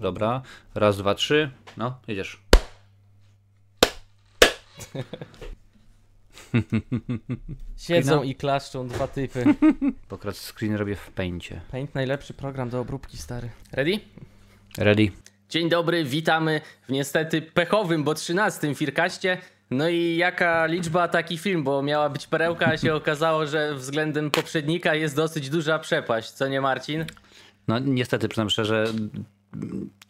Dobra, raz, dwa, trzy. No, jedziesz. Siedzą i klaszczą dwa typy. Pokrat screen robię w pęcie. Paint najlepszy program do obróbki, stary. Ready? Ready? Dzień dobry, witamy w niestety pechowym, bo 13 Firkaście. No i jaka liczba taki film, bo miała być perełka, a się okazało, że względem poprzednika jest dosyć duża przepaść, co nie Marcin? No niestety, przyznam szczerze,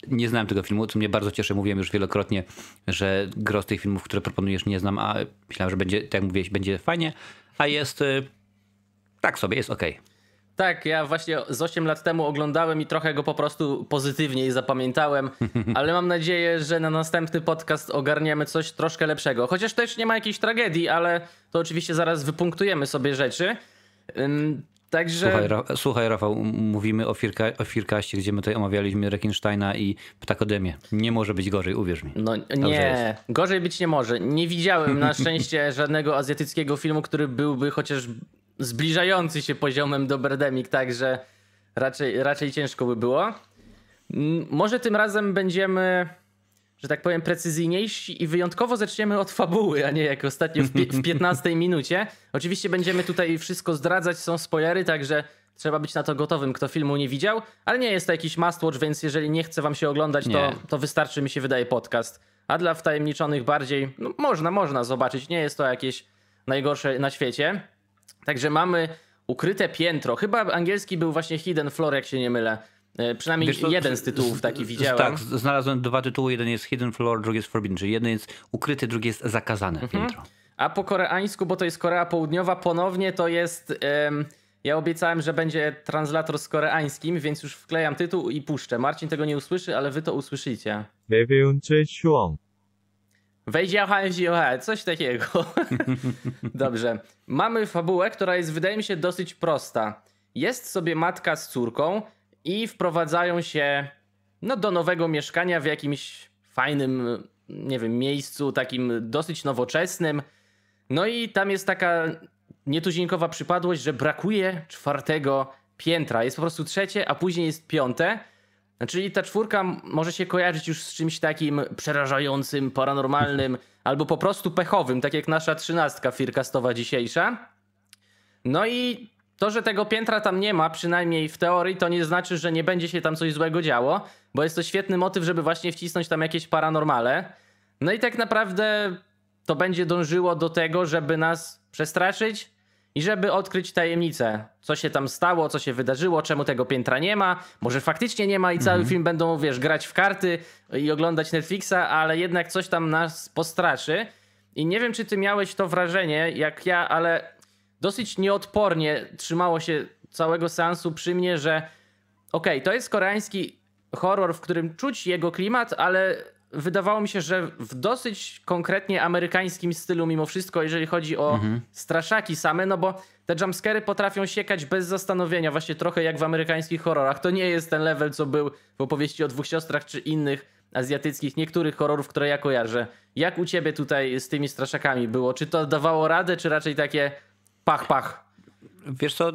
nie znałem tego filmu, co mnie bardzo cieszy. Mówiłem już wielokrotnie, że gros tych filmów, które proponujesz nie znam, a myślałem, że będzie, tak jak mówiłeś, będzie fajnie, a jest y, tak sobie, jest okej. Tak, ja właśnie z 8 lat temu oglądałem i trochę go po prostu pozytywniej zapamiętałem, ale mam nadzieję, że na następny podcast ogarniemy coś troszkę lepszego. Chociaż też nie ma jakiejś tragedii, ale to oczywiście zaraz wypunktujemy sobie rzeczy. Także. Słuchaj, Ra- słuchaj, Rafał, mówimy o, firka, o Firkaście, gdzie my tutaj omawialiśmy Rekinsteina i Ptakodemię. Nie może być gorzej, uwierz mi. No nie, gorzej być nie może. Nie widziałem na szczęście żadnego azjatyckiego filmu, który byłby chociaż zbliżający się poziomem do Birdemic, także raczej, raczej ciężko by było. Może tym razem będziemy, że tak powiem, precyzyjniejsi i wyjątkowo zaczniemy od fabuły, a nie jak ostatnio w, w 15 minucie. Oczywiście będziemy tutaj wszystko zdradzać, są spoilery, także trzeba być na to gotowym, kto filmu nie widział, ale nie jest to jakiś must watch, więc jeżeli nie chce wam się oglądać, to, to wystarczy, mi się wydaje, podcast. A dla wtajemniczonych bardziej, no, można, można zobaczyć, nie jest to jakieś najgorsze na świecie. Także mamy ukryte piętro. Chyba angielski był właśnie Hidden Floor, jak się nie mylę. E, przynajmniej Wiesz, jeden z tytułów taki widziałem. Tak, znalazłem dwa tytuły. Jeden jest Hidden Floor, drugi jest Forbidden, czyli jeden jest ukryty, drugi jest zakazane mhm. piętro. A po koreańsku, bo to jest Korea Południowa, ponownie to jest... Um, ja obiecałem, że będzie translator z koreańskim, więc już wklejam tytuł i puszczę. Marcin tego nie usłyszy, ale wy to usłyszycie. Wejdzie coś takiego. Dobrze. Mamy fabułę, która jest, wydaje mi się, dosyć prosta. Jest sobie matka z córką, i wprowadzają się no, do nowego mieszkania w jakimś fajnym, nie wiem, miejscu, takim dosyć nowoczesnym. No i tam jest taka nietuzinkowa przypadłość, że brakuje czwartego piętra. Jest po prostu trzecie, a później jest piąte. Czyli ta czwórka może się kojarzyć już z czymś takim przerażającym, paranormalnym, albo po prostu pechowym, tak jak nasza trzynastka firkastowa dzisiejsza. No i to, że tego piętra tam nie ma, przynajmniej w teorii, to nie znaczy, że nie będzie się tam coś złego działo, bo jest to świetny motyw, żeby właśnie wcisnąć tam jakieś paranormale. No i tak naprawdę to będzie dążyło do tego, żeby nas przestraszyć i żeby odkryć tajemnicę, co się tam stało, co się wydarzyło, czemu tego piętra nie ma. Może faktycznie nie ma i cały film będą, wiesz, grać w karty i oglądać Netflixa, ale jednak coś tam nas postraszy. I nie wiem, czy ty miałeś to wrażenie, jak ja, ale dosyć nieodpornie trzymało się całego seansu przy mnie, że okej, to jest koreański horror, w którym czuć jego klimat, ale wydawało mi się, że w dosyć konkretnie amerykańskim stylu mimo wszystko, jeżeli chodzi o straszaki same, no bo te jumpscary potrafią siekać bez zastanowienia, właśnie trochę jak w amerykańskich horrorach. To nie jest ten level, co był w opowieści o dwóch siostrach czy innych azjatyckich, niektórych horrorów, które ja kojarzę. Jak u ciebie tutaj z tymi straszakami było? Czy to dawało radę, czy raczej takie pach, pach? Wiesz co,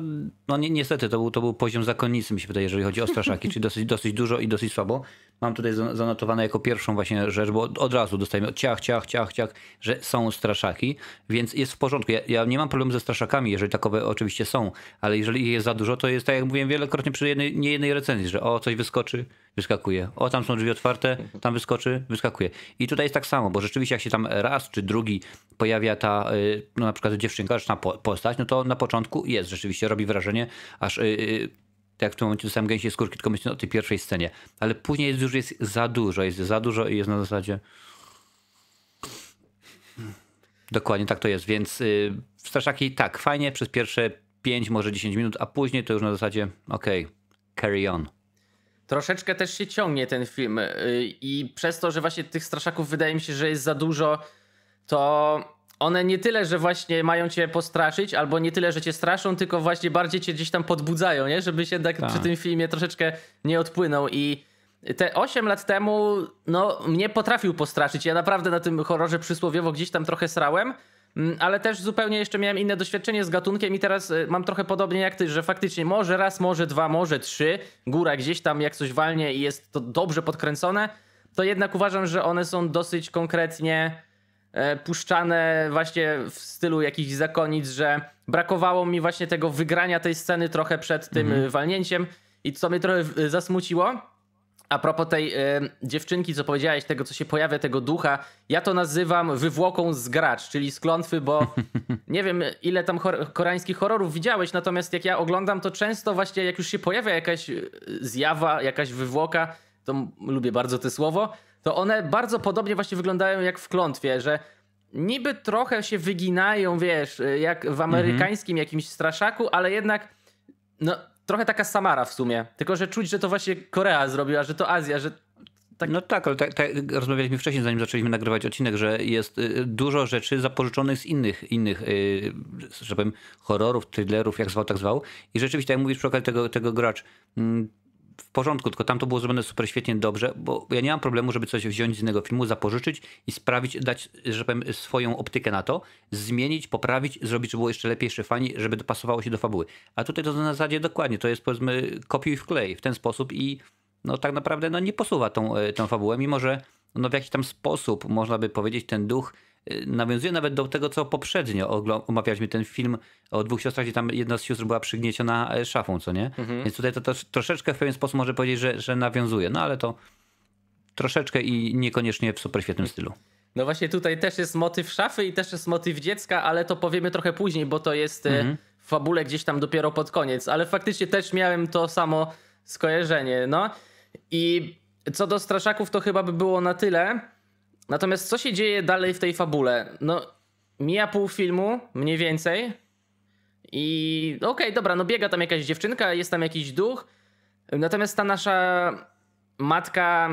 no ni niestety to był, to był poziom zakonnicy, mi się wydaje, jeżeli chodzi o straszaki, czyli dosyć, dosyć dużo i dosyć słabo. Mam tutaj zan- zanotowane jako pierwszą właśnie rzecz, bo od- razu dostajemy ciach, ciach, ciach, ciach, że są straszaki, więc jest w porządku. Ja, ja nie mam problemu ze straszakami, jeżeli takowe oczywiście są, ale jeżeli ich jest za dużo, to jest tak jak mówiłem wielokrotnie przy jednej, nie jednej recenzji, że o, coś wyskoczy, wyskakuje. O, tam są drzwi otwarte, tam wyskoczy, wyskakuje. I tutaj jest tak samo, bo rzeczywiście jak się tam raz czy drugi pojawia ta, y, no na przykład dziewczynka, czy ta po- postać, no to na początku jest, rzeczywiście robi wrażenie, aż y, y, jak w tym momencie dostałem gęsiej skórki, tylko myślę o tej pierwszej scenie. Ale później jest już jest za dużo, jest za dużo i jest na zasadzie... Dokładnie tak to jest, więc y, w Straszaki tak, fajnie przez pierwsze 5, może 10 minut, a później to już na zasadzie okej, carry on. Troszeczkę też się ciągnie ten film yy, i przez to, że właśnie tych straszaków wydaje mi się, że jest za dużo, to one nie tyle, że właśnie mają cię postraszyć, albo nie tyle, że cię straszą, tylko właśnie bardziej cię gdzieś tam podbudzają, nie? Żeby się tak, Tak. przy tym filmie troszeczkę nie odpłynął i te 8 lat temu, no, mnie potrafił postraszyć. Ja naprawdę na tym horrorze przysłowiowo gdzieś tam trochę srałem. Mm, ale też zupełnie jeszcze miałem inne doświadczenie z gatunkiem i teraz y, mam trochę podobnie jak ty, że faktycznie może raz, może dwa, może trzy, góra gdzieś tam jak coś walnie i jest to dobrze podkręcone, to jednak uważam, że one są dosyć konkretnie puszczane właśnie w stylu jakichś zakonic, że brakowało mi właśnie tego wygrania tej sceny trochę przed tym mhm. walnięciem i co mnie trochę y, zasmuciło, a propos tej y, dziewczynki, co powiedziałeś, tego, co się pojawia, tego ducha, ja to nazywam wywłoką z gracz, czyli z klątwy, bo nie wiem, ile tam chor koreańskich horrorów widziałeś, natomiast jak ja oglądam, to często właśnie jak już się pojawia jakaś e, zjawa, jakaś wywłoka, to lubię bardzo to słowo, to one bardzo podobnie właśnie wyglądają jak w klątwie, że niby trochę się wyginają, wiesz, jak w amerykańskim jakimś straszaku, ale jednak no trochę taka Samara w sumie. Tylko, że czuć, że to właśnie Korea zrobiła, że to Azja, że tak... No tak, ale tak, tak, rozmawialiśmy wcześniej, zanim zaczęliśmy nagrywać odcinek, że jest y, dużo rzeczy zapożyczonych z innych, innych y, że powiem, horrorów, thrillerów, jak zwał, tak zwał. I rzeczywiście, jak mówisz przy okazji tego, tego gracz, mm, w porządku, tylko tam to było zrobione super świetnie, dobrze, bo ja nie mam problemu, żeby coś wziąć z innego filmu, zapożyczyć i sprawić, dać, że powiem, swoją optykę na to, zmienić, poprawić, zrobić, żeby było jeszcze lepiej, jeszcze fani, żeby dopasowało się do fabuły. A tutaj to na zasadzie dokładnie, to jest powiedzmy kopiuj w klej w ten sposób i no tak naprawdę no, nie posuwa tą, e, tą fabułę, mimo że no, w jakiś tam sposób można by powiedzieć ten duch nawiązuje nawet do tego, co poprzednio omawialiśmy ten film o dwóch siostrach, gdzie tam jedna z sióstr była przygnieciona e, szafą, co nie? Mhm. Więc tutaj to, to, troszeczkę w pewien sposób może powiedzieć, że, że nawiązuje, no ale to troszeczkę i niekoniecznie w super świetnym stylu. No właśnie tutaj też jest motyw szafy i też jest motyw dziecka, ale to powiemy trochę później, bo to jest e, mhm. w fabule gdzieś tam dopiero pod koniec, ale faktycznie też miałem to samo skojarzenie, no. I co do straszaków to chyba by było na tyle. Natomiast co się dzieje dalej w tej fabule? No, mija pół filmu, mniej więcej. I okej, okay, dobra, no biega tam jakaś dziewczynka, jest tam jakiś duch. Natomiast ta nasza matka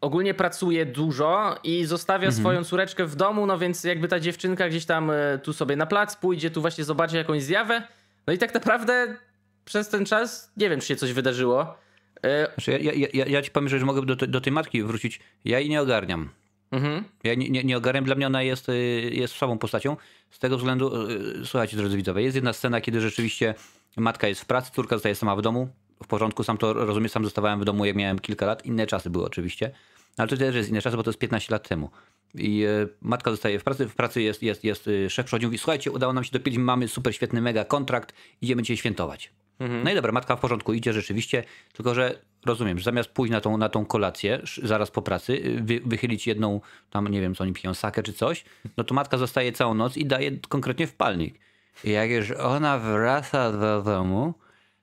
ogólnie pracuje dużo i zostawia mhm. swoją córeczkę w domu, no więc jakby ta dziewczynka gdzieś tam e, tu sobie na plac pójdzie, tu właśnie zobaczy jakąś zjawę. No i tak naprawdę przez ten czas nie wiem, czy się coś wydarzyło. E, znaczy, ja, ja, ja, ja ci powiem, że mogę do, do tej matki wrócić. Ja jej nie ogarniam. Mhm. Ja nie, nie, nie ogarniam, dla mnie ona jest, y, jest słabą postacią. Z tego względu, y, słuchajcie drodzy widzowie, jest jedna scena, kiedy rzeczywiście matka jest w pracy, córka zostaje sama w domu. W porządku, sam to rozumiem, sam zostawałem w domu jak miałem kilka lat. Inne czasy były oczywiście. Ale to też jest inne czasy, bo to jest 15 lat temu. I y, matka zostaje w pracy, w pracy jest, jest, jest szef przychodzi mówi, słuchajcie, udało nam się dopiąć, mamy super świetny mega kontrakt, idziemy dzisiaj świętować. Mhm. No i dobra, matka w porządku idzie rzeczywiście, tylko że rozumiem, że zamiast pójść na tą, na tą kolację zaraz po pracy, y, wy, wychylić jedną, tam nie wiem co oni piją, sakę czy coś, no to matka zostaje całą noc i daje konkretnie w palnik. I jak już ona wraca do domu,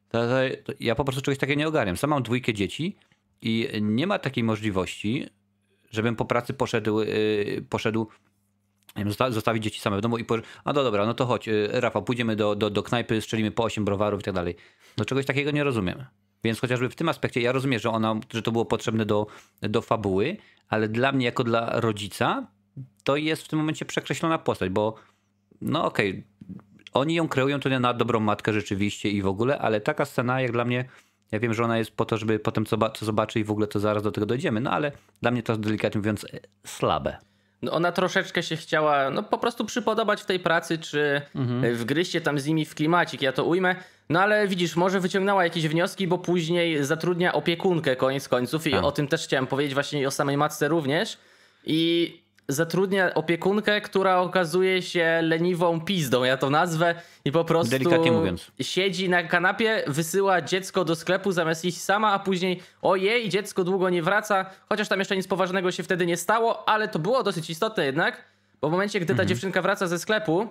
to, to, to ja po prostu czegoś takiego nie ogarniam. Sam mam dwójkę dzieci i nie ma takiej możliwości, żebym po pracy poszedł, yy, poszedł zostawić dzieci same w domu i powiedzieć, a no dobra, no to chodź, y, Rafał, pójdziemy do, do, do knajpy, strzelimy po 8 browarów i tak dalej. No czegoś takiego nie rozumiem. Więc chociażby w tym aspekcie ja rozumiem, że, ona, że to było potrzebne do, do fabuły, ale dla mnie jako dla rodzica to jest w tym momencie przekreślona postać, bo no okej, okay, oni ją kreują to na dobrą matkę rzeczywiście i w ogóle, ale taka scena jak dla mnie, ja wiem, że ona jest po to, żeby potem co, co zobaczy i w ogóle to zaraz do tego dojdziemy, no ale dla mnie to delikatnie mówiąc słabe. No ona troszeczkę się chciała no po prostu przypodobać w tej pracy, czy mhm. wgryźć się tam z nimi w klimacik, ja to ujmę. No ale widzisz, może wyciągnęła jakieś wnioski, bo później zatrudnia opiekunkę koniec końców i A. Tak. o tym też chciałem powiedzieć właśnie o samej matce również. I zatrudnia opiekunkę, która okazuje się leniwą pizdą, ja to nazwę, i po prostu Delikatnie mówiąc. siedzi na kanapie, wysyła dziecko do sklepu zamiast iść sama, a później ojej, dziecko długo nie wraca, chociaż tam jeszcze nic poważnego się wtedy nie stało, ale to było dosyć istotne jednak, bo w momencie, gdy ta mhm. dziewczynka wraca ze sklepu,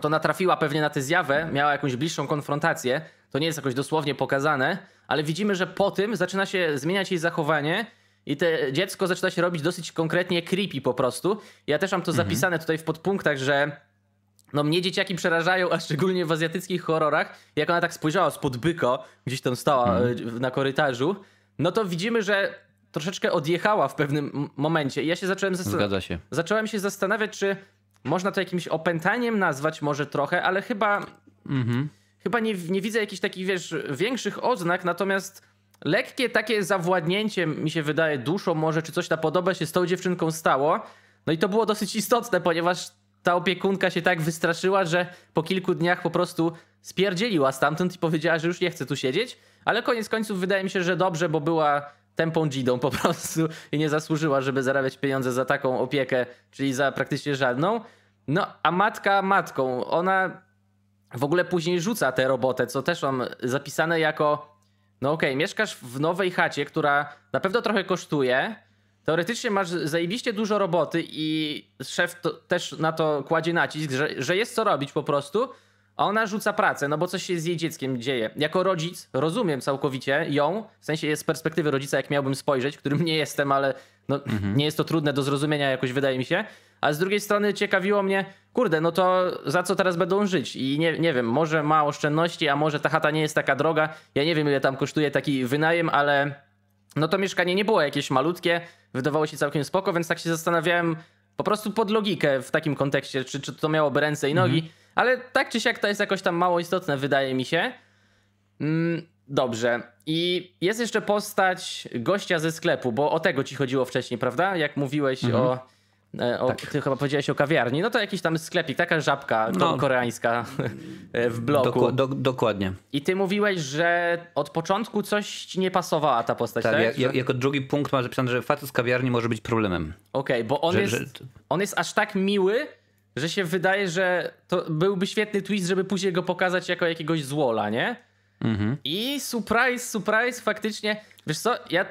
to natrafiła pewnie na tę zjawę, miała jakąś bliższą konfrontację, to nie jest jakoś dosłownie pokazane, ale widzimy, że po tym zaczyna się zmieniać jej zachowanie i te dziecko zaczyna się robić dosyć konkretnie creepy po prostu. Ja też mam to mhm. zapisane tutaj w podpunktach, że no mnie dzieciaki przerażają, a szczególnie w azjatyckich horrorach. Jak ona tak spojrzała spod byko, gdzieś tam stała mhm. na korytarzu, no to widzimy, że troszeczkę odjechała w pewnym momencie. I ja się zacząłem, zacząłem się zastanawiać, czy można to jakimś opętaniem nazwać może trochę, ale chyba mhm. chyba nie, nie widzę jakichś takich, wiesz, większych oznak, natomiast lekkie takie zawładnięcie, mi się wydaje, duszą może, czy coś na podoba się z tą dziewczynką stało. No i to było dosyć istotne, ponieważ ta opiekunka się tak wystraszyła, że po kilku dniach po prostu spierdzieliła stamtąd i powiedziała, że już nie chce tu siedzieć. Ale koniec końców wydaje mi się, że dobrze, bo była tępą dzidą po prostu i nie zasłużyła, żeby zarabiać pieniądze za taką opiekę, czyli za praktycznie żadną. No, a matka matką, ona w ogóle później rzuca tę robotę, co też mam zapisane jako no okej, okay, mieszkasz w nowej chacie, która na pewno trochę kosztuje. Teoretycznie masz zajebiście dużo roboty i szef też na to kładzie nacisk, że, że jest co robić po prostu, a ona rzuca pracę, no bo coś się z jej dzieckiem dzieje. Jako rodzic rozumiem całkowicie ją, w sensie jest z perspektywy rodzica, jak miałbym spojrzeć, którym nie jestem, ale no, mhm. nie jest to trudne do zrozumienia jakoś, wydaje mi się. A z drugiej strony ciekawiło mnie, kurde, no to za co teraz będą żyć? I nie, nie wiem, może ma oszczędności, a może ta chata nie jest taka droga. Ja nie wiem, ile tam kosztuje taki wynajem, ale no to mieszkanie nie było jakieś malutkie, wydawało się całkiem spoko, więc tak się zastanawiałem po prostu pod logikę w takim kontekście, czy, czy to miałoby ręce i nogi. Mhm. Ale tak czy siak to jest jakoś tam mało istotne, wydaje mi się. Mm, dobrze. I jest jeszcze postać gościa ze sklepu, bo o tego ci chodziło wcześniej, prawda? Jak mówiłeś mhm. o E, o, tak. Ty chyba powiedziałeś o kawiarni. No to jakiś tam sklepik, taka żabka no, koreańska w bloku. do, dokładnie. I ty mówiłeś, że od początku coś ci nie pasowała ta postać, tak? tak? Ja, jako drugi punkt masz zapisane, że facet z kawiarni może być problemem. Okej, okay, bo on, że, jest, że... on jest aż tak miły, że się wydaje, że to byłby świetny twist, żeby później go pokazać jako jakiegoś złola, nie? Mhm. I surprise, surprise, faktycznie. Wiesz co, ja,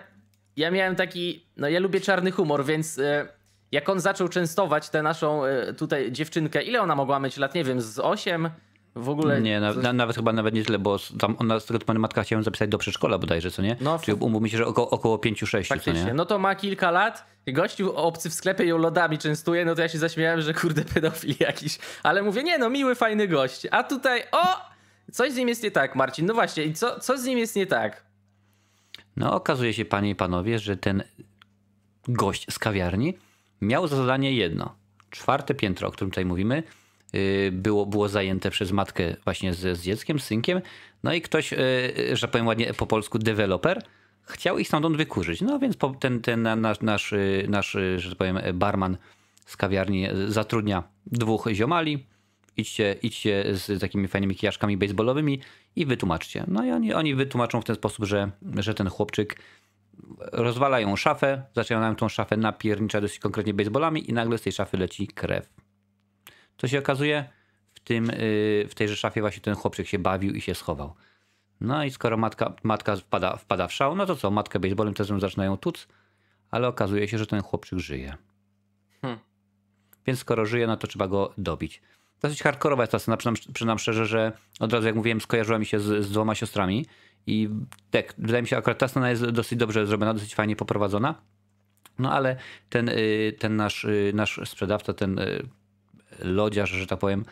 ja miałem taki. No, ja lubię czarny humor, więc. Yy, jak on zaczął częstować tę naszą e, tutaj dziewczynkę, ile ona mogła mieć lat? Nie wiem, z 8? W ogóle. Nie, na, nawet chyba nawet nie tyle, bo tam ona z tego matka chciałem zapisać do przedszkola bodajże, co nie? No, Czyli umówmy się, że około, około 5-6. Faktycznie. No to ma kilka lat. Gościu obcy w sklepie ją lodami częstuje, no to ja się zaśmiałem, że kurde pedofil jakiś. Ale mówię, nie no, miły, fajny gość. A tutaj, o! Coś z nim jest nie tak, Marcin. No właśnie, i co, co z nim jest nie tak? No okazuje się, panie i panowie, że ten gość z kawiarni miał za zadanie jedno. Czwarte piętro, o którym tutaj mówimy, było, było zajęte przez matkę właśnie z, z dzieckiem, z synkiem. No i ktoś, y, że powiem ładnie po polsku, deweloper, chciał ich stamtąd wykurzyć. No więc ten, ten nasz, nasz, nasz, że tak powiem, barman z kawiarni zatrudnia dwóch ziomali. Idźcie, idźcie z takimi fajnymi kijaszkami baseballowymi i wytłumaczcie. No i oni, oni wytłumaczą w ten sposób, że, że ten chłopczyk rozwalają szafę, zaczynają tą szafę napierniczać dosyć konkretnie baseballami i nagle z tej szafy leci krew. Co się okazuje? W, tym, y, w tejże szafie właśnie ten chłopczyk się bawił i się schował. No i skoro matka, matka wpada, wpada w szał, no to co? Matkę baseballem też zaczynają tuc, ale okazuje się, że ten chłopczyk żyje. Hmm. Więc skoro żyje, no to trzeba go dobić. Dosyć hardkorowa jest ta scena, przynam, szczerze, że od razu jak mówiłem, skojarzyła mi się z, z dwoma siostrami i tak, wydaje mi się, akurat ta scena jest dosyć dobrze zrobiona, dosyć fajnie poprowadzona. No ale ten, y, ten nasz, y, nasz sprzedawca, ten lodziarz, że tak powiem,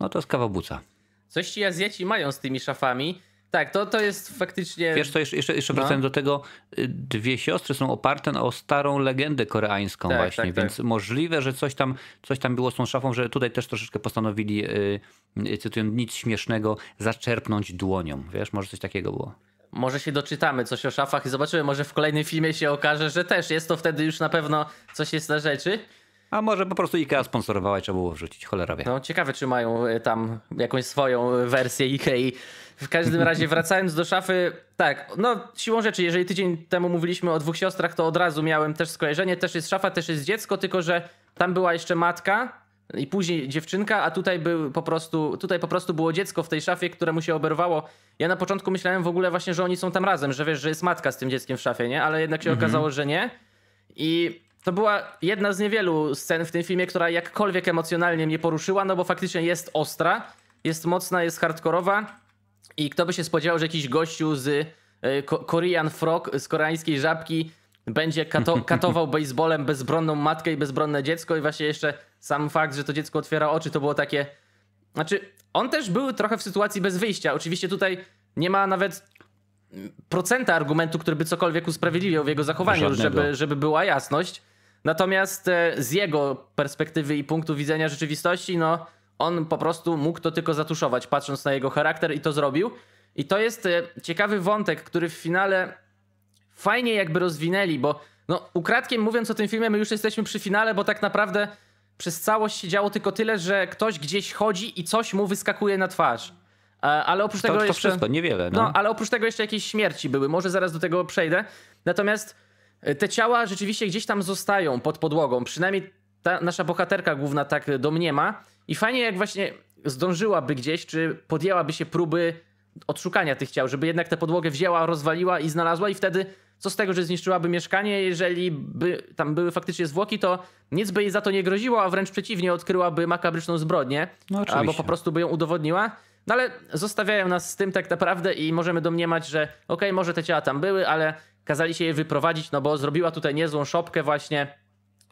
no to jest kawał buca. Coś ci Azjaci mają z tymi szafami. Tak, to, to jest faktycznie. Wiesz, to jeszcze, jeszcze, jeszcze no. wracając do tego, y, dwie siostry są oparte o starą legendę koreańską, tak, właśnie, tak, więc tak. możliwe, że coś tam, coś tam było z tą szafą, że tutaj też troszeczkę postanowili, yy, cytując nic śmiesznego, zaczerpnąć dłonią. Wiesz, może coś takiego było. Może się doczytamy coś o szafach i zobaczymy, może w kolejnym filmie się okaże, że też jest to wtedy już na pewno coś jest na rzeczy. A może po prostu IKEA sponsorowała i trzeba było wrzucić, cholera wie. No ciekawe, czy mają y, tam jakąś swoją wersję IKEA. W każdym razie wracając do szafy, tak, no siłą rzeczy, jeżeli tydzień temu mówiliśmy o dwóch siostrach, to od razu miałem też skojarzenie, też jest szafa, też jest dziecko, tylko że tam była jeszcze matka i później dziewczynka, a tutaj był po prostu, tutaj po prostu było dziecko w tej szafie, któremu się oberwało. Ja na początku myślałem w ogóle właśnie, że oni są tam razem, że wiesz, że jest matka z tym dzieckiem w szafie, nie? Ale jednak się mhm. okazało, że nie. I to była jedna z niewielu scen w tym filmie, która jakkolwiek emocjonalnie mnie poruszyła, no bo faktycznie jest ostra, jest mocna, jest hardkorowa i kto by się spodziewał, że jakiś gościu z e, Korean Frog, z koreańskiej żabki będzie kato katował baseballem bezbronną matkę i bezbronne dziecko i właśnie jeszcze sam fakt, że to dziecko otwiera oczy, to było takie... Znaczy, on też był trochę w sytuacji bez wyjścia. Oczywiście tutaj nie ma nawet procenta argumentu, który by cokolwiek usprawiedliwiał w jego zachowaniu, żeby, żeby była jasność. Natomiast e, z jego perspektywy i punktu widzenia rzeczywistości, no on po prostu mógł to tylko zatuszować, patrząc na jego charakter i to zrobił. I to jest e, ciekawy wątek, który w finale fajnie jakby rozwinęli, bo no ukradkiem mówiąc o tym filmie, my już jesteśmy przy finale, bo tak naprawdę przez całość się działo tylko tyle, że ktoś gdzieś chodzi i coś mu wyskakuje na twarz. E, ale oprócz To, tego to jeszcze... wszystko, niewiele. No. No, ale oprócz tego jeszcze jakieś śmierci były. Może zaraz do tego przejdę. Natomiast te ciała rzeczywiście gdzieś tam zostają pod podłogą. Przynajmniej ta nasza bohaterka główna tak domniema. I fajnie jak właśnie zdążyłaby gdzieś, czy podjęłaby się próby odszukania tych ciał, żeby jednak tę podłogę wzięła, rozwaliła i znalazła i wtedy co z tego, że zniszczyłaby mieszkanie, jeżeli by tam były faktycznie zwłoki, to nic by jej za to nie groziło, a wręcz przeciwnie, odkryłaby makabryczną zbrodnię, No, oczywiście. albo po prostu by ją udowodniła. No ale zostawiają nas z tym tak naprawdę i możemy domniemać, że okej, może te ciała tam były, ale kazali się je wyprowadzić, no bo zrobiła tutaj niezłą szopkę właśnie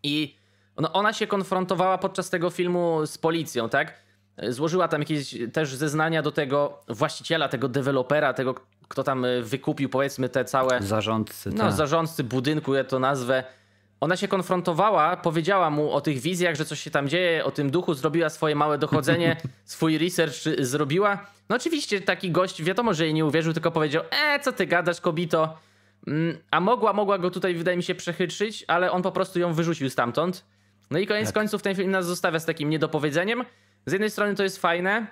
i no ona się konfrontowała podczas tego filmu z policją, tak? Złożyła tam jakieś też zeznania do tego właściciela, tego dewelopera, tego, kto tam wykupił powiedzmy te całe Zarządcy. no, tak. zarządcy budynku, ja to nazwę. Ona się konfrontowała, powiedziała mu o tych wizjach, że coś się tam dzieje, o tym duchu, zrobiła swoje małe dochodzenie, swój research y, zrobiła. No oczywiście taki gość, wiadomo, że jej nie uwierzył, tylko powiedział, e, co ty gadasz, kobito. Mm, A mogła, mogła go tutaj, wydaje mi się, przechytrzyć, ale on po prostu ją wyrzucił stamtąd. No i koniec Tak. końców ten film nas zostawia z takim niedopowiedzeniem. Z jednej strony to jest fajne,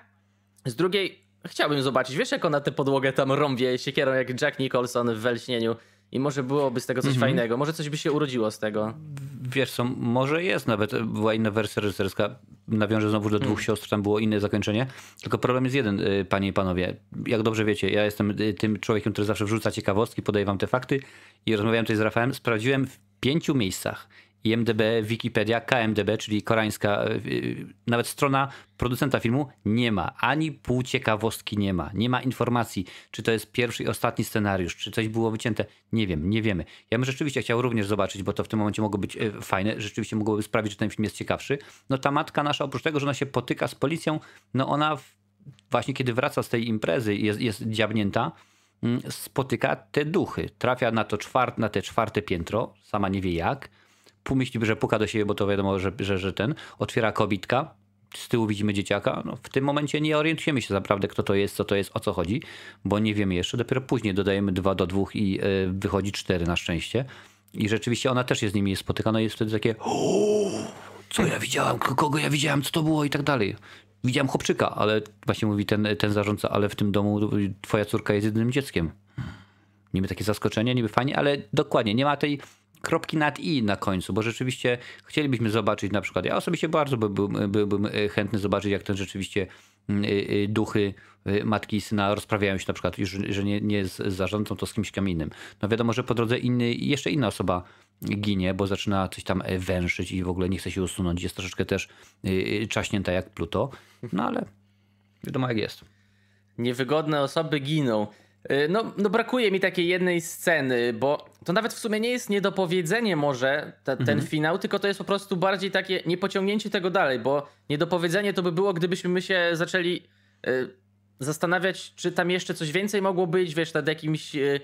z drugiej chciałbym zobaczyć, wiesz jak ona tę podłogę tam rąbie siekierą jak Jack Nicholson w Welśnieniu i może byłoby z tego coś fajnego, może coś by się urodziło z tego. Wiesz co, może jest nawet, była inna wersja reżyserska, nawiążę znowu do dwóch siostr, tam było inne zakończenie, tylko problem jest jeden, y, panie i panowie, jak dobrze wiecie, ja jestem y, tym człowiekiem, który zawsze wrzuca ciekawostki, podaję wam te fakty. I rozmawiałem tutaj z Rafałem, sprawdziłem w pięciu miejscach, IMDB, Wikipedia, KMDB, czyli koreańska, y, y, nawet strona producenta filmu nie ma, ani pół ciekawostki nie ma, nie ma informacji, czy to jest pierwszy i ostatni scenariusz, czy coś było wycięte, nie wiem, nie wiemy. Ja bym rzeczywiście chciał również zobaczyć, bo to w tym momencie mogło być y, fajne, rzeczywiście mogłoby sprawić, że ten film jest ciekawszy. No ta matka nasza, oprócz tego, że ona się potyka z policją, no ona właśnie kiedy wraca z tej imprezy i jest, jest dziabnięta, mm, spotyka te duchy. Trafia na, to czwart, na te czwarte piętro, sama nie wie jak, pół myśli, że puka do siebie, bo to wiadomo, że, że, że ten, otwiera kobitka, z tyłu widzimy dzieciaka. No, w tym momencie nie orientujemy się naprawdę, kto to jest, co to jest, o co chodzi, bo nie wiemy jeszcze. Dopiero później dodajemy dwa do dwóch i y, wychodzi cztery na szczęście. I rzeczywiście ona też jest z nimi spotykana jest wtedy takie "O, co ja widziałam, kogo ja widziałam, co to było i tak dalej. Widziałam chłopczyka, ale właśnie mówi ten, ten zarządca, ale w tym domu twoja córka jest jedynym dzieckiem niby takie zaskoczenie, niby fajnie, ale dokładnie nie ma tej kropki nad i na końcu, bo rzeczywiście chcielibyśmy zobaczyć na przykład, ja osobiście bardzo by, by, byłbym e, chętny zobaczyć, jak ten rzeczywiście mm, y, y, duchy matki i syna rozprawiają się na przykład, już, że nie, nie z zarządcą, to z kimś tam innym. No wiadomo, że po drodze inny, jeszcze inna osoba ginie, bo zaczyna coś tam e, węszyć i w ogóle nie chce się usunąć, jest troszeczkę też czaśnięta jak Pluto, no ale wiadomo jak jest. Niewygodne osoby giną. Y, No, no brakuje mi takiej jednej sceny, bo to nawet w sumie nie jest niedopowiedzenie może te, ten finał, tylko to jest po prostu bardziej takie niepociągnięcie tego dalej, bo niedopowiedzenie to by było, gdybyśmy my się zaczęli y, zastanawiać, czy tam jeszcze coś więcej mogło być, wiesz, nad jakimś y,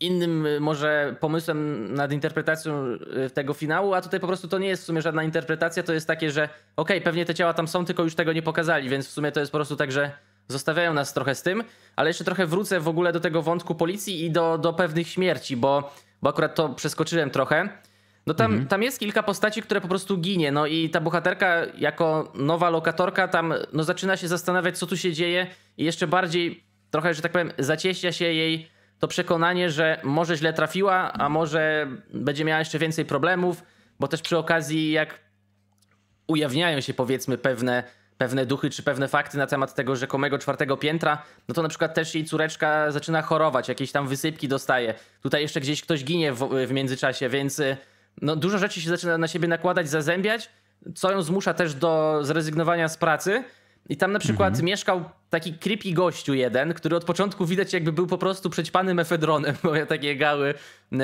innym y, może pomysłem nad interpretacją tego finału, a tutaj po prostu to nie jest w sumie żadna interpretacja, to jest takie, że okej, pewnie te ciała tam są, tylko już tego nie pokazali, więc w sumie to jest po prostu tak, że zostawiają nas trochę z tym, ale jeszcze trochę wrócę w ogóle do tego wątku policji i do, do pewnych śmierci, bo, bo akurat to przeskoczyłem trochę. No tam, tam jest kilka postaci, które po prostu ginie, no i ta bohaterka jako nowa lokatorka tam no zaczyna się zastanawiać, co tu się dzieje i jeszcze bardziej trochę, że tak powiem, zacieśnia się jej to przekonanie, że może źle trafiła, a może będzie miała jeszcze więcej problemów, bo też przy okazji jak ujawniają się powiedzmy pewne, pewne duchy czy pewne fakty na temat tego rzekomego czwartego piętra, no to na przykład też jej córeczka zaczyna chorować, jakieś tam wysypki dostaje. Tutaj jeszcze gdzieś ktoś ginie w, w międzyczasie, więc y, no, dużo rzeczy się zaczyna na siebie nakładać, zazębiać, co ją zmusza też do zrezygnowania z pracy. I tam na przykład mieszkał taki creepy gościu jeden, który od początku widać jakby był po prostu przećpany mefedronem, bo ja takie gały. Y,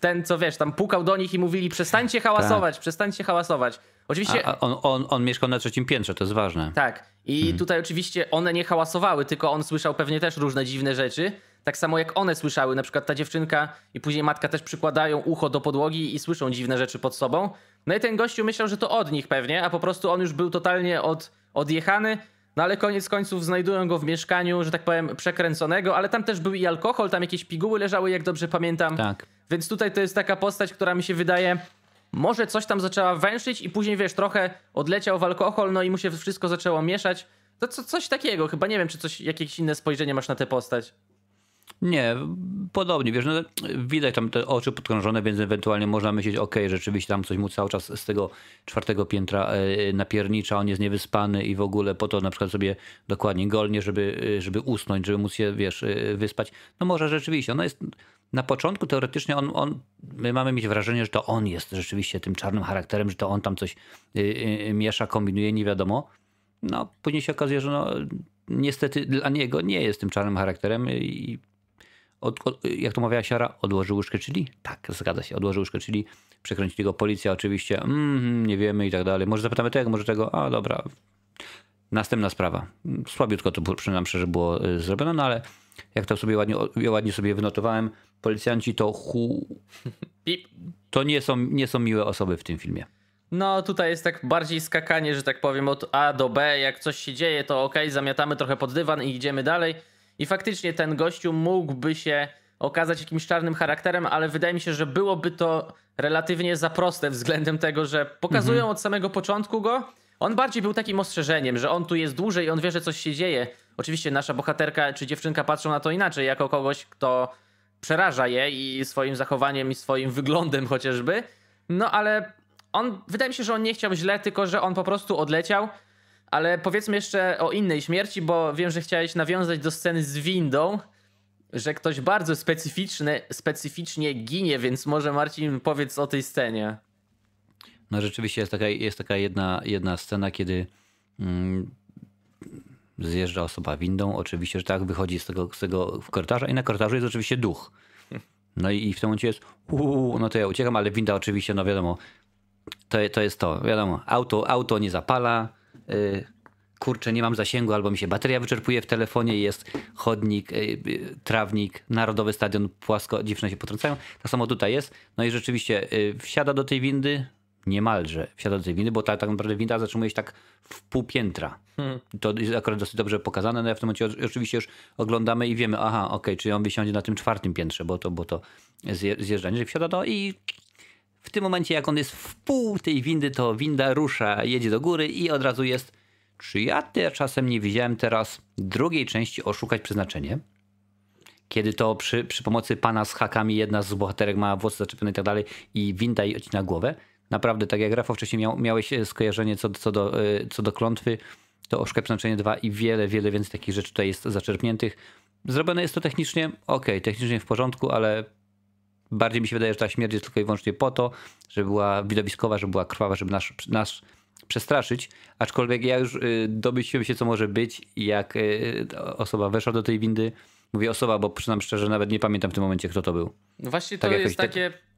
Ten, co wiesz, tam pukał do nich i mówili przestańcie hałasować, przestańcie hałasować. Oczywiście... A, a on, on, on mieszkał na trzecim piętrze, to jest ważne. Tak. I tutaj oczywiście one nie hałasowały, tylko on słyszał pewnie też różne dziwne rzeczy. Tak samo jak one słyszały, na przykład ta dziewczynka i później matka też przykładają ucho do podłogi i słyszą dziwne rzeczy pod sobą. No i ten gościu myślał, że to od nich pewnie, a po prostu on już był totalnie od, odjechany. No ale koniec końców znajdują go w mieszkaniu, że tak powiem, przekręconego, ale tam też był i alkohol, tam jakieś piguły leżały, jak dobrze pamiętam. Tak. Więc tutaj to jest taka postać, która mi się wydaje może coś tam zaczęła węszyć i później, wiesz, trochę odleciał w alkohol, no i mu się wszystko zaczęło mieszać. To co, coś takiego, chyba nie wiem, czy coś, jakieś inne spojrzenie masz na tę postać. Nie, podobnie, wiesz, no, widać tam te oczy podkrążone, więc ewentualnie można myśleć, ok, rzeczywiście tam coś mu cały czas z tego czwartego piętra e, napiernicza, on jest niewyspany i w ogóle po to na przykład sobie dokładnie golnie, żeby, e, żeby usnąć, żeby móc się, wiesz, e, wyspać. No może rzeczywiście, ono jest na początku teoretycznie on, on, my mamy mieć wrażenie, że to on jest rzeczywiście tym czarnym charakterem, że to on tam coś miesza, kombinuje, nie wiadomo. No, później się okazuje, że no, niestety dla niego nie jest tym czarnym charakterem i od, od, jak to mówiła Siara, odłożył łyżkę czyli? Tak, zgadza się, odłożył łyżkę czyli, przekręcili go policja oczywiście, mm, nie wiemy i tak dalej. Może zapytamy tego, może tego, a dobra. Następna sprawa. Słabiutko to przynajmniej szczerze było y, zrobione, no ale jak to sobie ładnie, ładnie sobie wynotowałem, policjanci to hu... To nie są, nie są miłe osoby w tym filmie. No, tutaj jest tak bardziej skakanie, że tak powiem, od A do B. Jak coś się dzieje, to ok, zamiatamy trochę pod dywan i idziemy dalej. I faktycznie ten gościu mógłby się okazać jakimś czarnym charakterem, ale wydaje mi się, że byłoby to relatywnie za proste względem tego, że pokazują mhm. od samego początku go. On bardziej był takim ostrzeżeniem, że on tu jest dłużej i on wie, że coś się dzieje. Oczywiście nasza bohaterka czy dziewczynka patrzą na to inaczej, jako kogoś, kto przeraża je i swoim zachowaniem i swoim wyglądem chociażby. No ale on, wydaje mi się, że on nie chciał źle, tylko że on po prostu odleciał ale powiedzmy jeszcze o innej śmierci, bo wiem, że chciałeś nawiązać do sceny z windą, że ktoś bardzo specyficzny, specyficznie ginie, więc może Marcin powiedz o tej scenie. No rzeczywiście jest taka, jest taka jedna, jedna scena, kiedy mm, zjeżdża osoba windą, oczywiście, że tak, wychodzi z tego, z tego korytarza i na korytarzu jest oczywiście duch. No i, i w tym momencie jest, uu, no to ja uciekam, ale winda oczywiście, no wiadomo, to, to jest to, wiadomo, auto, auto nie zapala, Y, kurczę, nie mam zasięgu, albo mi się bateria wyczerpuje w telefonie, jest chodnik, y, y, trawnik, narodowy stadion, płasko, dziewczyny się potrącają. Tak samo tutaj jest. No i rzeczywiście wsiada do tej windy, niemalże wsiada do tej windy, bo tak, tak naprawdę winda zatrzymuje się tak w pół piętra. Hmm. To jest akurat dosyć dobrze pokazane. No ja w tym momencie oczywiście już oglądamy i wiemy, aha, okej, okay, czyli on wysiądzie na tym czwartym piętrze, bo to, bo to zjeżdżanie, że wsiada do i w tym momencie, jak on jest w pół tej windy, to winda rusza, jedzie do góry i od razu jest. Czy ja czasem nie widziałem teraz drugiej części Oszukać Przeznaczenie? Kiedy to przy, przy pomocy pana z hakami jedna z bohaterek ma włosy zaczepione i tak dalej i winda jej odcina głowę. Naprawdę, tak jak Rafał wcześniej miał, miałeś skojarzenie co, co, do, e, co do klątwy, to Oszukać Przeznaczenie 2 i wiele, wiele więcej takich rzeczy tutaj jest zaczerpniętych. Zrobione jest to technicznie, ok, technicznie w porządku, ale bardziej mi się wydaje, że ta śmierć jest tylko i wyłącznie po to, żeby była widowiskowa, żeby była krwawa, żeby nas, nas przestraszyć. Aczkolwiek ja już y, domyśliłem się, co może być, jak y, osoba weszła do tej windy. Mówię osoba, bo przyznam szczerze, nawet nie pamiętam w tym momencie, kto to był. No właśnie to tak jest takie... Tak,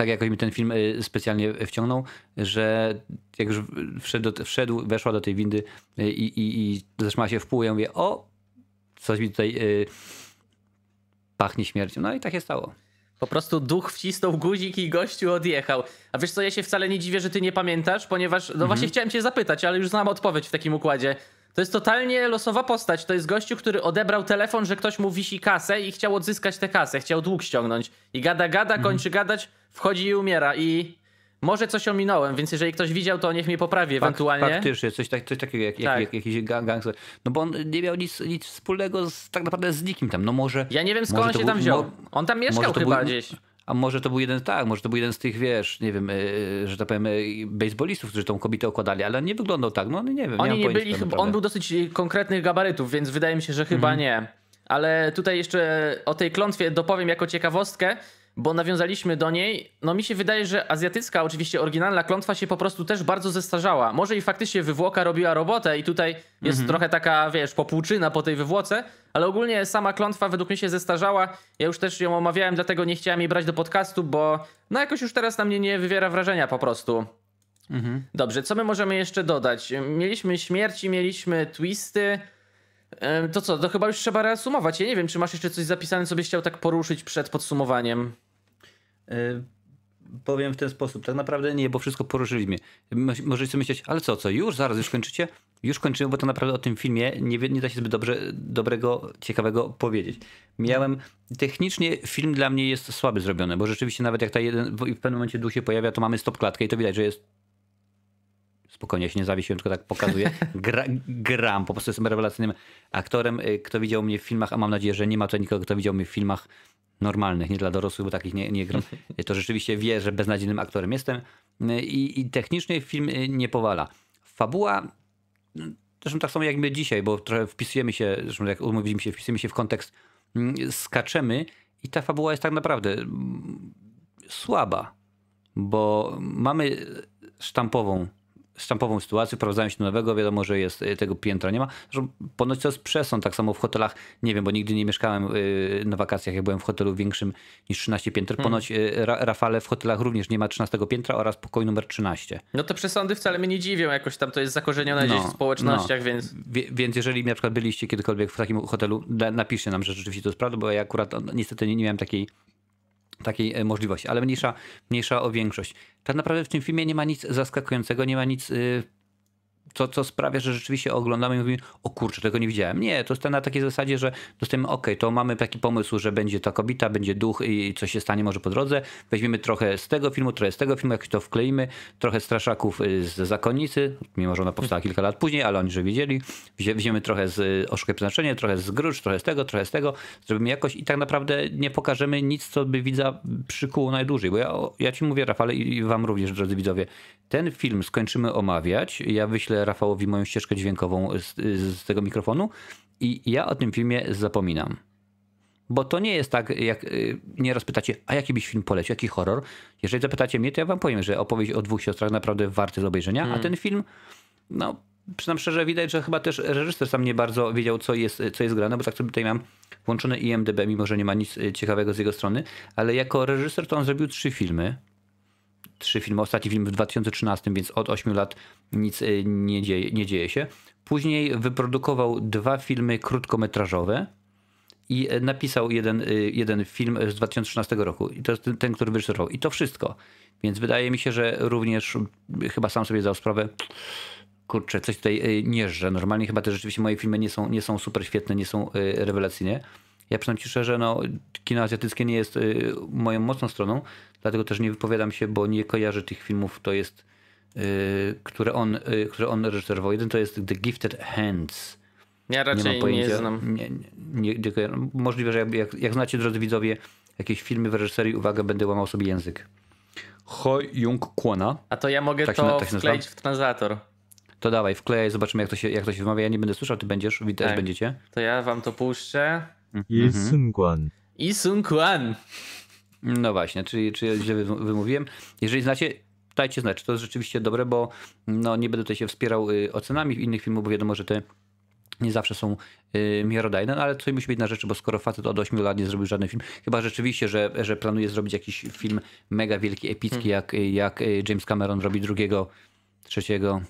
tak jakoś mi ten film y, specjalnie wciągnął, że jak już wszedł, wszedł weszła do tej windy i, i, i zatrzymała się w pół, ja mówię, o, coś mi tutaj pachnie śmiercią. No i tak się stało. Po prostu duch wcisnął guzik i gościu odjechał. A wiesz co, ja się wcale nie dziwię, że ty nie pamiętasz, ponieważ, no mhm. właśnie chciałem cię zapytać, ale już znam odpowiedź w takim układzie. To jest totalnie losowa postać. To jest gościu, który odebrał telefon, że ktoś mu wisi kasę i chciał odzyskać tę kasę, chciał dług ściągnąć. I gada, gada, mhm. kończy gadać, wchodzi i umiera. I może coś ominąłem, więc jeżeli ktoś widział, to niech mnie poprawi Fak, ewentualnie. Faktycznie, coś, tak, coś takiego jak, tak. jak, jak, jakiś gangster. No bo on nie miał nic, nic wspólnego z, tak naprawdę z nikim tam. No może. Ja nie wiem skąd on się tam wziął. On tam mieszkał chyba był, gdzieś. A może to był jeden, tak, może to był jeden z tych, wiesz, nie wiem, yy, że tak powiem, yy, baseballistów, którzy tą kobietę okładali, ale nie wyglądał tak, no nie wiem. Oni nie byli, chyba, on był dosyć konkretnych gabarytów, więc wydaje mi się, że chyba mhm. nie. Ale tutaj jeszcze o tej klątwie dopowiem jako ciekawostkę bo nawiązaliśmy do niej. No mi się wydaje, że azjatycka, oczywiście oryginalna klątwa się po prostu też bardzo zestarzała. Może i faktycznie wywłoka robiła robotę i tutaj jest mhm. trochę taka, wiesz, popłuczyna po tej wywłoce, ale ogólnie sama klątwa według mnie się zestarzała. Ja już też ją omawiałem, dlatego nie chciałem jej brać do podcastu, bo no jakoś już teraz na mnie nie wywiera wrażenia po prostu. Mhm. Dobrze, co my możemy jeszcze dodać? Mieliśmy śmierci, mieliśmy twisty. To co, to chyba już trzeba reasumować. Ja nie wiem, czy masz jeszcze coś zapisane, co byś chciał tak poruszyć przed podsumowaniem. Yy, powiem w ten sposób. Tak naprawdę nie, bo wszystko poruszyliśmy. Możecie myśleć, ale co, co, już? Zaraz już kończycie? Już kończymy, bo to naprawdę o tym filmie nie, nie da się zbyt dobrze, dobrego, ciekawego powiedzieć. Miałem, technicznie film dla mnie jest słaby zrobiony, bo rzeczywiście nawet jak ta jeden, w pewnym momencie duch się pojawia, to mamy stop klatkę i to widać, że jest spokojnie, ja się nie zawiesiłem, tylko tak pokazuję. Gra, gram, po prostu jestem rewelacyjnym aktorem. Y, Kto widział mnie w filmach, a mam nadzieję, że nie ma to nikogo, kto widział mnie w filmach normalnych, nie dla dorosłych, bo takich nie, nie gram, to rzeczywiście wie, że beznadziejnym aktorem jestem. Y, I, I technicznie film y, nie powala. Fabuła, no, zresztą tak samo jak my dzisiaj, bo trochę wpisujemy się, zresztą jak umówiliśmy się, wpisujemy się w kontekst, mm, skaczemy i ta fabuła jest tak naprawdę mm, słaba, bo mamy sztampową sztampową sytuację, wprowadzają się do nowego, wiadomo, że jest y, tego piętra nie ma. Zresztą ponoć to jest przesąd, tak samo w hotelach, nie wiem, bo nigdy nie mieszkałem y, na wakacjach, jak byłem w hotelu większym niż 13 pięter. Ponoć y, Ra Rafale w hotelach również nie ma 13 piętra oraz pokój numer 13. No te przesądy wcale mnie nie dziwią, jakoś tam to jest zakorzenione gdzieś w społecznościach, no. więc... Wie, więc jeżeli na przykład byliście kiedykolwiek w takim hotelu, napiszcie nam, że rzeczywiście to jest prawda, bo ja akurat no, niestety nie, nie miałem takiej takiej e, możliwości, ale mniejsza, mniejsza o większość. Tak naprawdę w tym filmie nie ma nic zaskakującego, nie ma nic, y, co, sprawia, że rzeczywiście oglądamy i mówimy, o kurczę, tego nie widziałem. Nie, to jest na takiej zasadzie, że dostajemy, ok, to mamy taki pomysł, że będzie ta kobieta, będzie duch i coś się stanie może po drodze. Weźmiemy trochę z tego filmu, trochę z tego filmu, jakoś to wkleimy, trochę straszaków y, z Zakonnicy, mimo że ona powstała kilka lat później, ale oni że wiedzieli. Wzie- Weźmiemy trochę z y, Oszukaj Przeznaczenie, trochę z Grucz, trochę z tego, trochę z tego. Zrobimy jakoś i tak naprawdę nie pokażemy nic, co by widza przykuło najdłużej. Bo ja, ja ci mówię, Rafale, i wam również, drodzy widzowie, ten film skończymy omawiać. Ja wyślę Rafałowi moją ścieżkę dźwiękową z, z tego mikrofonu i ja o tym filmie zapominam. Bo to nie jest tak, jak y, nieraz pytacie, a jaki byś film polecił, jaki horror? Jeżeli zapytacie mnie, to ja wam powiem, że opowieść o dwóch siostrach naprawdę warty z obejrzenia, a ten film, no przynam szczerze, widać, że chyba też reżyser sam nie bardzo wiedział, co jest, co jest grane, bo tak sobie tutaj mam włączone IMDB, mimo że nie ma nic ciekawego z jego strony, ale jako reżyser to on zrobił trzy filmy. Trzy filmy, ostatni film w 2013, więc od 8 lat nic y, nie dzieje, nie dzieje się. Później wyprodukował dwa filmy krótkometrażowe i e, napisał jeden, y, jeden film z 2013 roku. I to jest ten, ten, który wyreżyserował. I to wszystko. Więc wydaje mi się, że również y, chyba sam sobie zdał sprawę, kurczę, coś tutaj y, nie żre. Normalnie chyba te rzeczywiście moje filmy nie są, nie są super świetne, nie są y, rewelacyjne. Ja przyznam ci szczerze, no, kino azjatyckie nie jest y, moją mocną stroną, dlatego też nie wypowiadam się, bo nie kojarzę tych filmów, to jest, yy, które, on, yy, które on reżyserował. Jeden to jest The Gifted Hands. Ja raczej nie, pojęcia, nie znam. Nie, nie, nie, możliwe, że jak, jak, jak znacie, drodzy widzowie, jakieś filmy w reżyserii, uwaga, będę łamał sobie język. Ho Jung Kwona. A to ja mogę tak to się, tak się wkleić w translator. To dawaj, wklejaj, zobaczymy jak to się, jak to się wymawia. Ja nie będę słyszał, ty będziesz, wy tak. będziecie. To ja wam to puszczę. I mhm. Sun Kwan. I Sun Kwan. No właśnie, czyli, czy ja źle wy- wymówiłem. Jeżeli znacie, dajcie znać, czy to jest rzeczywiście dobre, bo no, nie będę tutaj się wspierał y, ocenami innych filmów, bo wiadomo, że te nie zawsze są y, miarodajne, no ale coś musi być na rzeczy, bo skoro facet od 8 lat nie zrobił żaden film, chyba rzeczywiście, że, że planuje zrobić jakiś film mega wielki, epicki, jak, jak y, James Cameron robi drugiego, trzeciego,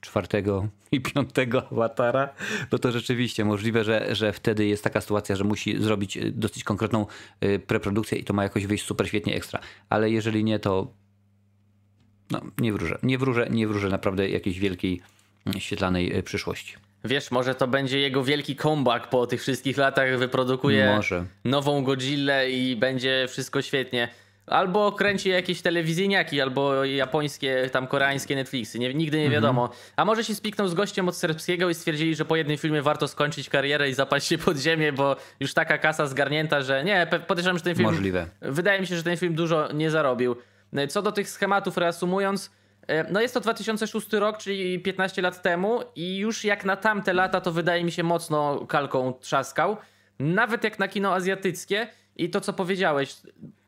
czwartego i piątego awatara, no to rzeczywiście możliwe, że, że wtedy jest taka sytuacja, że musi zrobić y, dosyć konkretną y, preprodukcję i to ma jakoś wyjść super świetnie ekstra. Ale jeżeli nie, to no, nie wróżę. Nie wróżę, nie wróżę naprawdę jakiejś wielkiej, y, świetlanej y, przyszłości. Wiesz, może to będzie jego wielki comeback po tych wszystkich latach, wyprodukuje Może. nową Godzillę i będzie wszystko świetnie. Albo kręci jakieś telewizyjniaki, albo japońskie, tam koreańskie Netflixy, nie, nigdy nie wiadomo. A może się spiknął z gościem od serbskiego i stwierdzili, że po jednym filmie warto skończyć karierę i zapaść się pod ziemię, bo już taka kasa zgarnięta, że nie, podejrzewam, że ten film... Możliwe. Wydaje mi się, że ten film dużo nie zarobił. Co do tych schematów, reasumując, e, no jest to 2006 rok, czyli 15 lat temu i już jak na tamte lata to wydaje mi się mocno kalką trzaskał. Nawet jak na kino azjatyckie i to co powiedziałeś,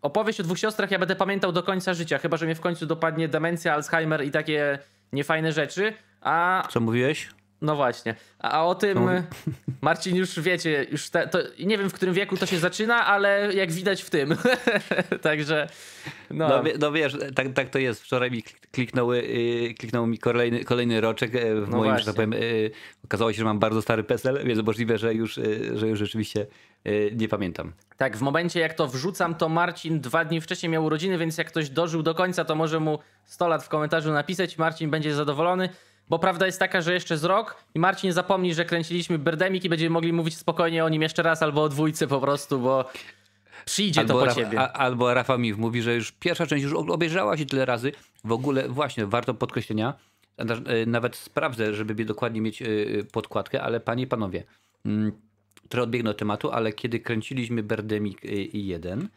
opowieść o dwóch siostrach ja będę pamiętał do końca życia, chyba że mnie w końcu dopadnie demencja, Alzheimer i takie niefajne rzeczy, a Co mówiłeś? No właśnie. A o tym, No. Marcin, już wiecie, już te, to, nie wiem w którym wieku to się zaczyna, ale jak widać w tym. Także, no. No, no wiesz, tak, tak to jest. Wczoraj mi klik- kliknęły, y, kliknął mi kolejny, kolejny roczek e, w No moim, że tak powiem, okazało się, że mam bardzo stary PESEL, więc możliwe, że już, że już rzeczywiście nie pamiętam. Tak, w momencie jak to wrzucam, to Marcin dwa dni wcześniej miał urodziny, więc jak ktoś dożył do końca, to może mu 100 lat w komentarzu napisać. Marcin będzie zadowolony. Bo prawda jest taka, że jeszcze z rok i Marcin zapomni, że kręciliśmy Birdemic i będziemy mogli mówić spokojnie o nim jeszcze raz albo o dwójce po prostu, bo przyjdzie albo to po Raf- ciebie. A, albo Rafa Miw mówi, że już pierwsza część już obejrzała się tyle razy. W ogóle właśnie warto podkreślenia, e, nawet sprawdzę, żeby dokładnie mieć e, podkładkę, ale panie i panowie, mm, trochę odbiegnę od tematu, ale kiedy kręciliśmy Birdemic 1,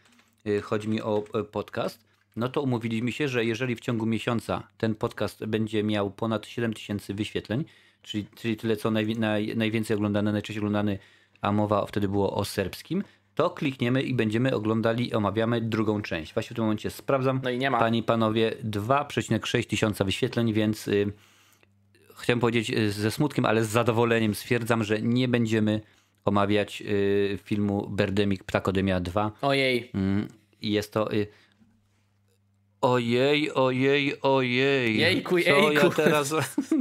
y, chodzi mi o e, podcast, no to umówiliśmy się, że jeżeli w ciągu miesiąca ten podcast będzie miał ponad 7 tysięcy wyświetleń, czyli, czyli tyle co najwi- naj, najwięcej oglądany, najczęściej oglądany, a mowa wtedy było o serbskim, to klikniemy i będziemy oglądali, omawiamy drugą część. Właśnie w tym momencie sprawdzam. No i nie ma. Panie i panowie, 2,6 tysiąca wyświetleń, więc y, chciałem powiedzieć y, ze smutkiem, ale z zadowoleniem stwierdzam, że nie będziemy omawiać y, filmu Birdemic Ptakodemia 2. Ojej. I jest to. Y... Ojej, ojej, ojej. Jejku, Co ja jejku. teraz.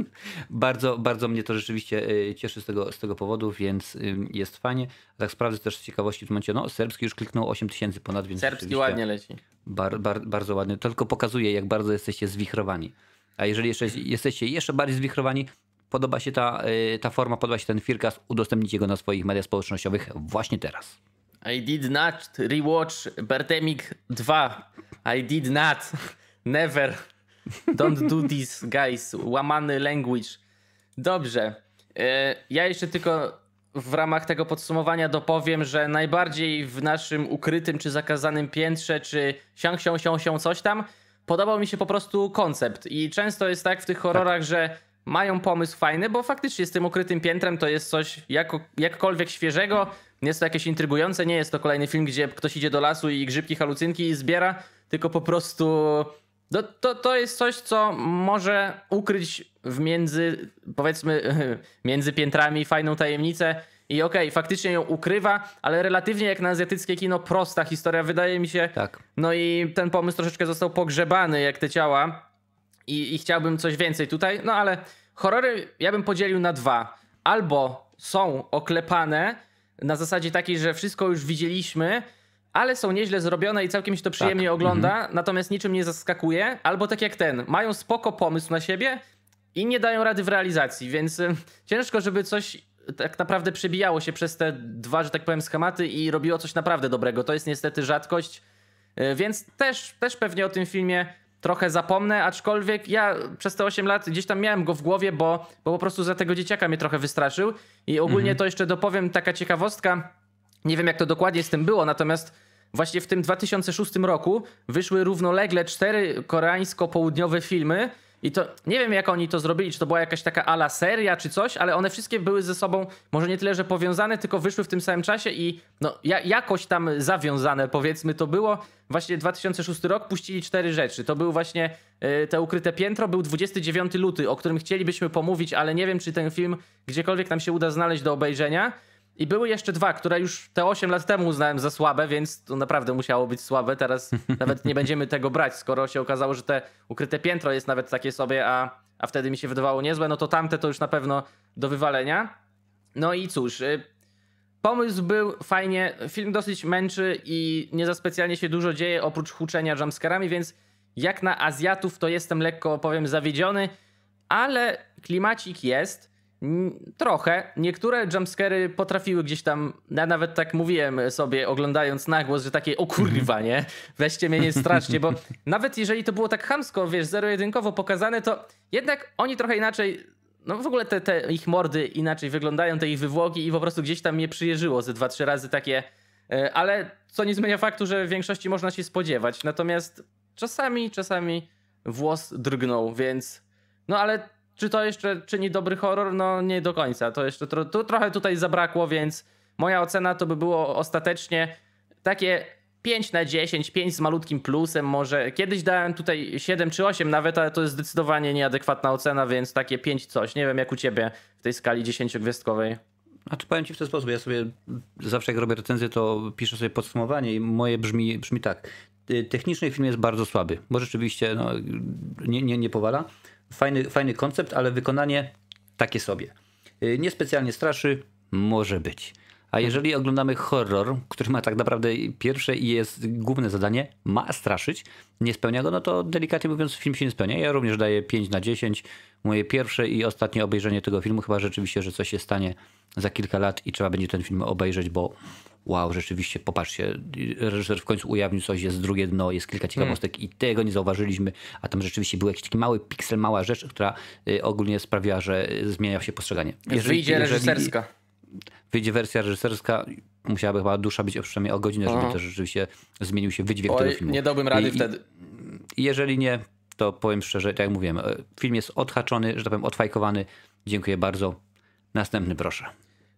bardzo, bardzo mnie to rzeczywiście y, cieszy z tego, z tego powodu, więc jest fajnie. Tak sprawdzę też z ciekawości w momencie. No, serbski już kliknął 8 tysięcy ponad, więc. Serbski ładnie leci. Bar, bar, bardzo ładny. To tylko pokazuje, jak bardzo jesteście zwichrowani. A jeżeli jeszcze jesteście jeszcze bardziej zwichrowani, podoba się ta, y, ta forma, podoba się ten firkas, udostępnijcie go na swoich mediach społecznościowych właśnie teraz. I did not rewatch Birdemic 2. I did not. Never. Don't do this, guys. Łamany language. Dobrze. E, Ja jeszcze tylko w ramach tego podsumowania dopowiem, że najbardziej w naszym ukrytym czy zakazanym piętrze, czy sią, sią, sią, sią, coś tam, podobał mi się po prostu koncept. I często jest tak w tych horrorach, że mają pomysł fajny, bo faktycznie z tym ukrytym piętrem to jest coś jako, jakkolwiek świeżego. Nie jest to jakieś intrygujące, nie jest to kolejny film, gdzie ktoś idzie do lasu i grzybki, halucynki zbiera, tylko po prostu no, to, to jest coś, co może ukryć w między, powiedzmy, między piętrami fajną tajemnicę. I okej, faktycznie ją ukrywa, ale relatywnie jak na azjatyckie kino prosta historia, wydaje mi się. Tak. No i ten pomysł troszeczkę został pogrzebany, jak te ciała. I, I chciałbym coś więcej tutaj. No ale horrory ja bym podzielił na dwa. Albo są oklepane na zasadzie takiej, że wszystko już widzieliśmy, ale są nieźle zrobione i całkiem się to przyjemnie Tak. ogląda, natomiast niczym nie zaskakuje. Albo tak jak ten, mają spoko pomysł na siebie i nie dają rady w realizacji, więc ciężko, żeby coś tak naprawdę przebijało się przez te dwa, że tak powiem, schematy i robiło coś naprawdę dobrego. To jest niestety rzadkość. Y, Więc też, też pewnie o tym filmie trochę zapomnę, aczkolwiek ja przez te 8 lat gdzieś tam miałem go w głowie, bo, bo po prostu za tego dzieciaka mnie trochę wystraszył. I ogólnie to jeszcze dopowiem taka ciekawostka. Nie wiem jak to dokładnie z tym było, natomiast właśnie w tym 2006 roku wyszły równolegle cztery koreańsko-południowe filmy. I to nie wiem, jak oni to zrobili, czy to była jakaś taka ala seria, czy coś, ale one wszystkie były ze sobą, może nie tyle, że powiązane, tylko wyszły w tym samym czasie i no, ja, jakoś tam zawiązane, powiedzmy, to było. Właśnie 2006 rok puścili cztery rzeczy. To był właśnie y, te ukryte piętro, był 29 luty, o którym chcielibyśmy pomówić, ale nie wiem, czy ten film gdziekolwiek nam się uda znaleźć do obejrzenia. I były jeszcze dwa, które już te 8 lat temu uznałem za słabe, więc to naprawdę musiało być słabe. Teraz nawet nie będziemy tego brać, skoro się okazało, że te ukryte piętro jest nawet takie sobie, a, a wtedy mi się wydawało niezłe, no to tamte to już na pewno do wywalenia. No i cóż, y, pomysł był fajnie, film dosyć męczy i nie za specjalnie się dużo dzieje oprócz huczenia jumpscarami, więc jak na Azjatów to jestem lekko, powiem, zawiedziony, ale klimacik jest. Trochę. Niektóre jumpscary potrafiły gdzieś tam, ja nawet tak mówiłem sobie oglądając na głos, że takie o kurwa, nie? Weźcie mnie, nie straszcie, bo nawet jeżeli to było tak chamsko, wiesz, zero-jedynkowo pokazane, to jednak oni trochę inaczej, no w ogóle te, te ich mordy inaczej wyglądają, te ich wywłoki i po prostu gdzieś tam mnie przyjeżyło ze dwa, trzy razy takie, e, ale co nie zmienia faktu, że w większości można się spodziewać. Natomiast czasami, czasami włos drgnął, więc no ale czy to jeszcze czyni dobry horror? No nie do końca. To jeszcze tro, tu, trochę tutaj zabrakło, więc moja ocena to by było ostatecznie takie 5 na 10, 5 z malutkim plusem może. Kiedyś dałem tutaj 7 czy 8 nawet, ale to jest zdecydowanie nieadekwatna ocena, więc takie 5 coś. Nie wiem jak u ciebie w tej skali 10-gwiazdkowej. Znaczy powiem ci w ten sposób, ja sobie zawsze jak robię recenzję, to piszę sobie podsumowanie i moje brzmi, brzmi tak. Technicznie film jest bardzo słaby, bo rzeczywiście no, nie, nie, nie powala. Fajny, fajny koncept, ale wykonanie takie sobie. Y, Niespecjalnie straszy, może być. A jeżeli oglądamy horror, który ma tak naprawdę pierwsze i jest główne zadanie, ma straszyć, nie spełnia go, no to delikatnie mówiąc film się nie spełnia. Ja również daję 5 na 10. moje pierwsze i ostatnie obejrzenie tego filmu. Chyba rzeczywiście, że coś się stanie za kilka lat i trzeba będzie ten film obejrzeć, bo wow, rzeczywiście, popatrzcie, reżyser w końcu ujawnił coś, jest drugie dno, jest kilka ciekawostek Hmm. i tego nie zauważyliśmy, a tam rzeczywiście był jakiś taki mały piksel, mała rzecz, która y, ogólnie sprawiła, że y, zmienia się postrzeganie. Wyjdzie reżyserska. wyjdzie wersja reżyserska, musiałaby chyba dusza być przynajmniej o godzinę, żeby Aha. też rzeczywiście zmienił się wydźwięk tego Oj, filmu. nie dałbym rady I- wtedy. i Jeżeli nie, to powiem szczerze, tak jak mówiłem, e, film jest odhaczony, że tak powiem, odfajkowany. Dziękuję bardzo. Następny proszę.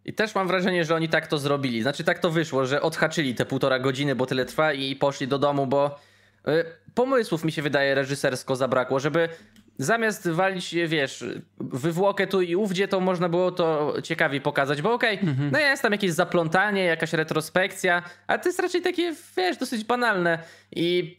I też mam wrażenie, że oni tak to zrobili. Znaczy tak to wyszło, że odhaczyli te półtora godziny, bo tyle trwa i poszli do domu, bo y, pomysłów mi się wydaje reżysersko zabrakło, żeby zamiast walić, wiesz, wywłokę tu i ówdzie, to można było to ciekawiej pokazać, bo okej, no jest tam jakieś zaplątanie, jakaś retrospekcja, a to jest raczej takie, wiesz, dosyć banalne i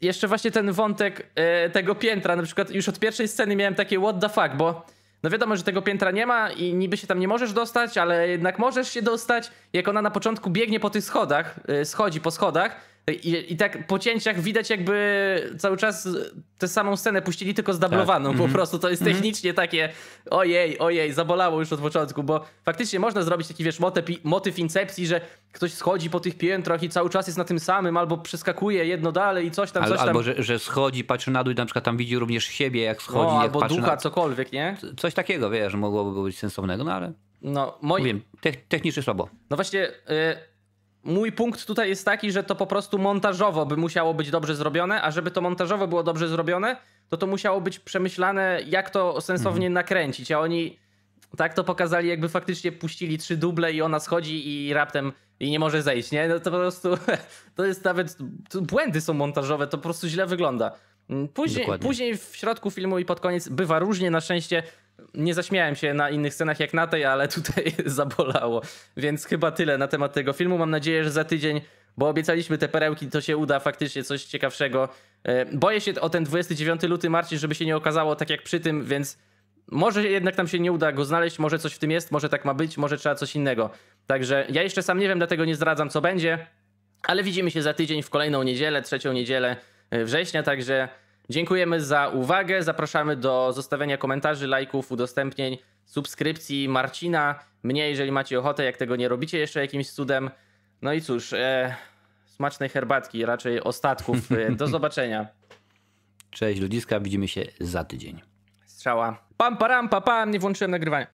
jeszcze właśnie ten wątek e, tego piętra, na przykład już od pierwszej sceny miałem takie what the fuck, bo no wiadomo, że tego piętra nie ma i niby się tam nie możesz dostać, ale jednak możesz się dostać. Jak ona na początku biegnie po tych schodach, e, schodzi po schodach i, i tak po cięciach widać jakby cały czas tę samą scenę puścili tylko zdablowaną. Po prostu to jest technicznie takie ojej, ojej, zabolało już od początku, bo faktycznie można zrobić taki, wiesz, motyw, motyw incepcji, że ktoś schodzi po tych piętrach i cały czas jest na tym samym, albo przeskakuje jedno dalej i coś tam, Al, coś tam. albo, że, że schodzi, patrzy na dół i na przykład tam widzi również siebie, jak schodzi, no, jak albo ducha, na... cokolwiek, nie? Coś takiego, wiesz, mogłoby być sensownego, no ale No, moi... wiem, te, technicznie słabo. No właśnie, y, mój punkt tutaj jest taki, że to po prostu montażowo by musiało być dobrze zrobione, a żeby to montażowo było dobrze zrobione, to to musiało być przemyślane, jak to sensownie nakręcić, a oni tak to pokazali, jakby faktycznie puścili trzy duble i ona schodzi i raptem i nie może zejść, nie? No to po prostu, to jest nawet, to błędy są montażowe, to po prostu źle wygląda. Mm, Później, później w środku filmu i pod koniec bywa różnie, na szczęście nie zaśmiałem się na innych scenach jak na tej, ale tutaj zabolało. Więc chyba tyle na temat tego filmu. Mam nadzieję, że za tydzień, bo obiecaliśmy te perełki, to się uda faktycznie coś ciekawszego. E, Boję się o ten 29 luty martwić, żeby się nie okazało tak jak przy tym, więc może jednak nam się nie uda go znaleźć, może coś w tym jest, może tak ma być, może trzeba coś innego. Także ja jeszcze sam nie wiem, dlatego nie zdradzam co będzie, ale widzimy się za tydzień w kolejną niedzielę, trzecią niedzielę e, września, także dziękujemy za uwagę, zapraszamy do zostawiania komentarzy, lajków, udostępnień, subskrypcji Marcina, mnie jeżeli macie ochotę, jak tego nie robicie jeszcze jakimś cudem. No i cóż, e, smacznej herbatki, raczej ostatków. E, do zobaczenia. Cześć ludziska, widzimy się za tydzień. Strzała. Pam, param, pa, pam, nie włączyłem nagrywania.